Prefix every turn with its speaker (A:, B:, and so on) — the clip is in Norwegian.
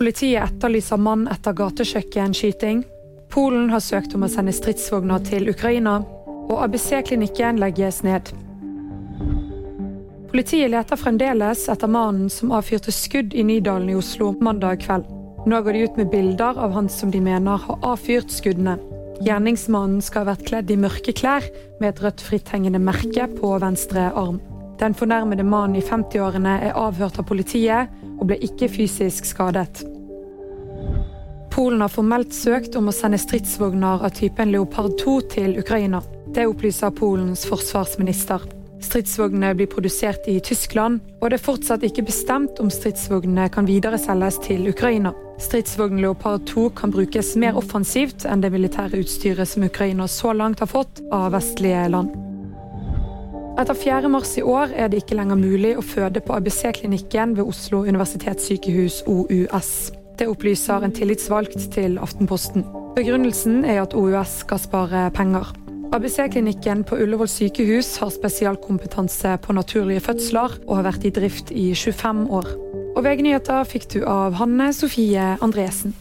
A: Politiet etterlyser mann etter gatekjøkkenskyting. Polen har søkt om å sende stridsvogner til Ukraina. Og ABC-klinikken legges ned. Politiet leter fremdeles etter mannen som avfyrte skudd i Nydalen i Oslo mandag kveld. Nå går de ut med bilder av han som de mener har avfyrt skuddene. Gjerningsmannen skal ha vært kledd i mørke klær med et rødt fritthengende merke på venstre arm. Den fornærmede mannen i 50-årene er avhørt av politiet og ble ikke fysisk skadet. Polen har formelt søkt om å sende stridsvogner av typen Leopard 2 til Ukraina. Det opplyser Polens forsvarsminister. Stridsvognene blir produsert i Tyskland, og det er fortsatt ikke bestemt om stridsvognene kan videreselges til Ukraina. Stridsvogn Leopard 2 kan brukes mer offensivt enn det militære utstyret som Ukraina så langt har fått av vestlige land. Etter 4. mars i år er det ikke lenger mulig å føde på ABC-klinikken ved Oslo universitetssykehus OUS. Det opplyser en tillitsvalgt til Aftenposten. Begrunnelsen er at OUS skal spare penger. ABC-klinikken på Ullevål sykehus har spesialkompetanse på naturlige fødsler og har vært i drift i 25 år. Og VG-nyheter fikk du av Hanne Sofie Andresen.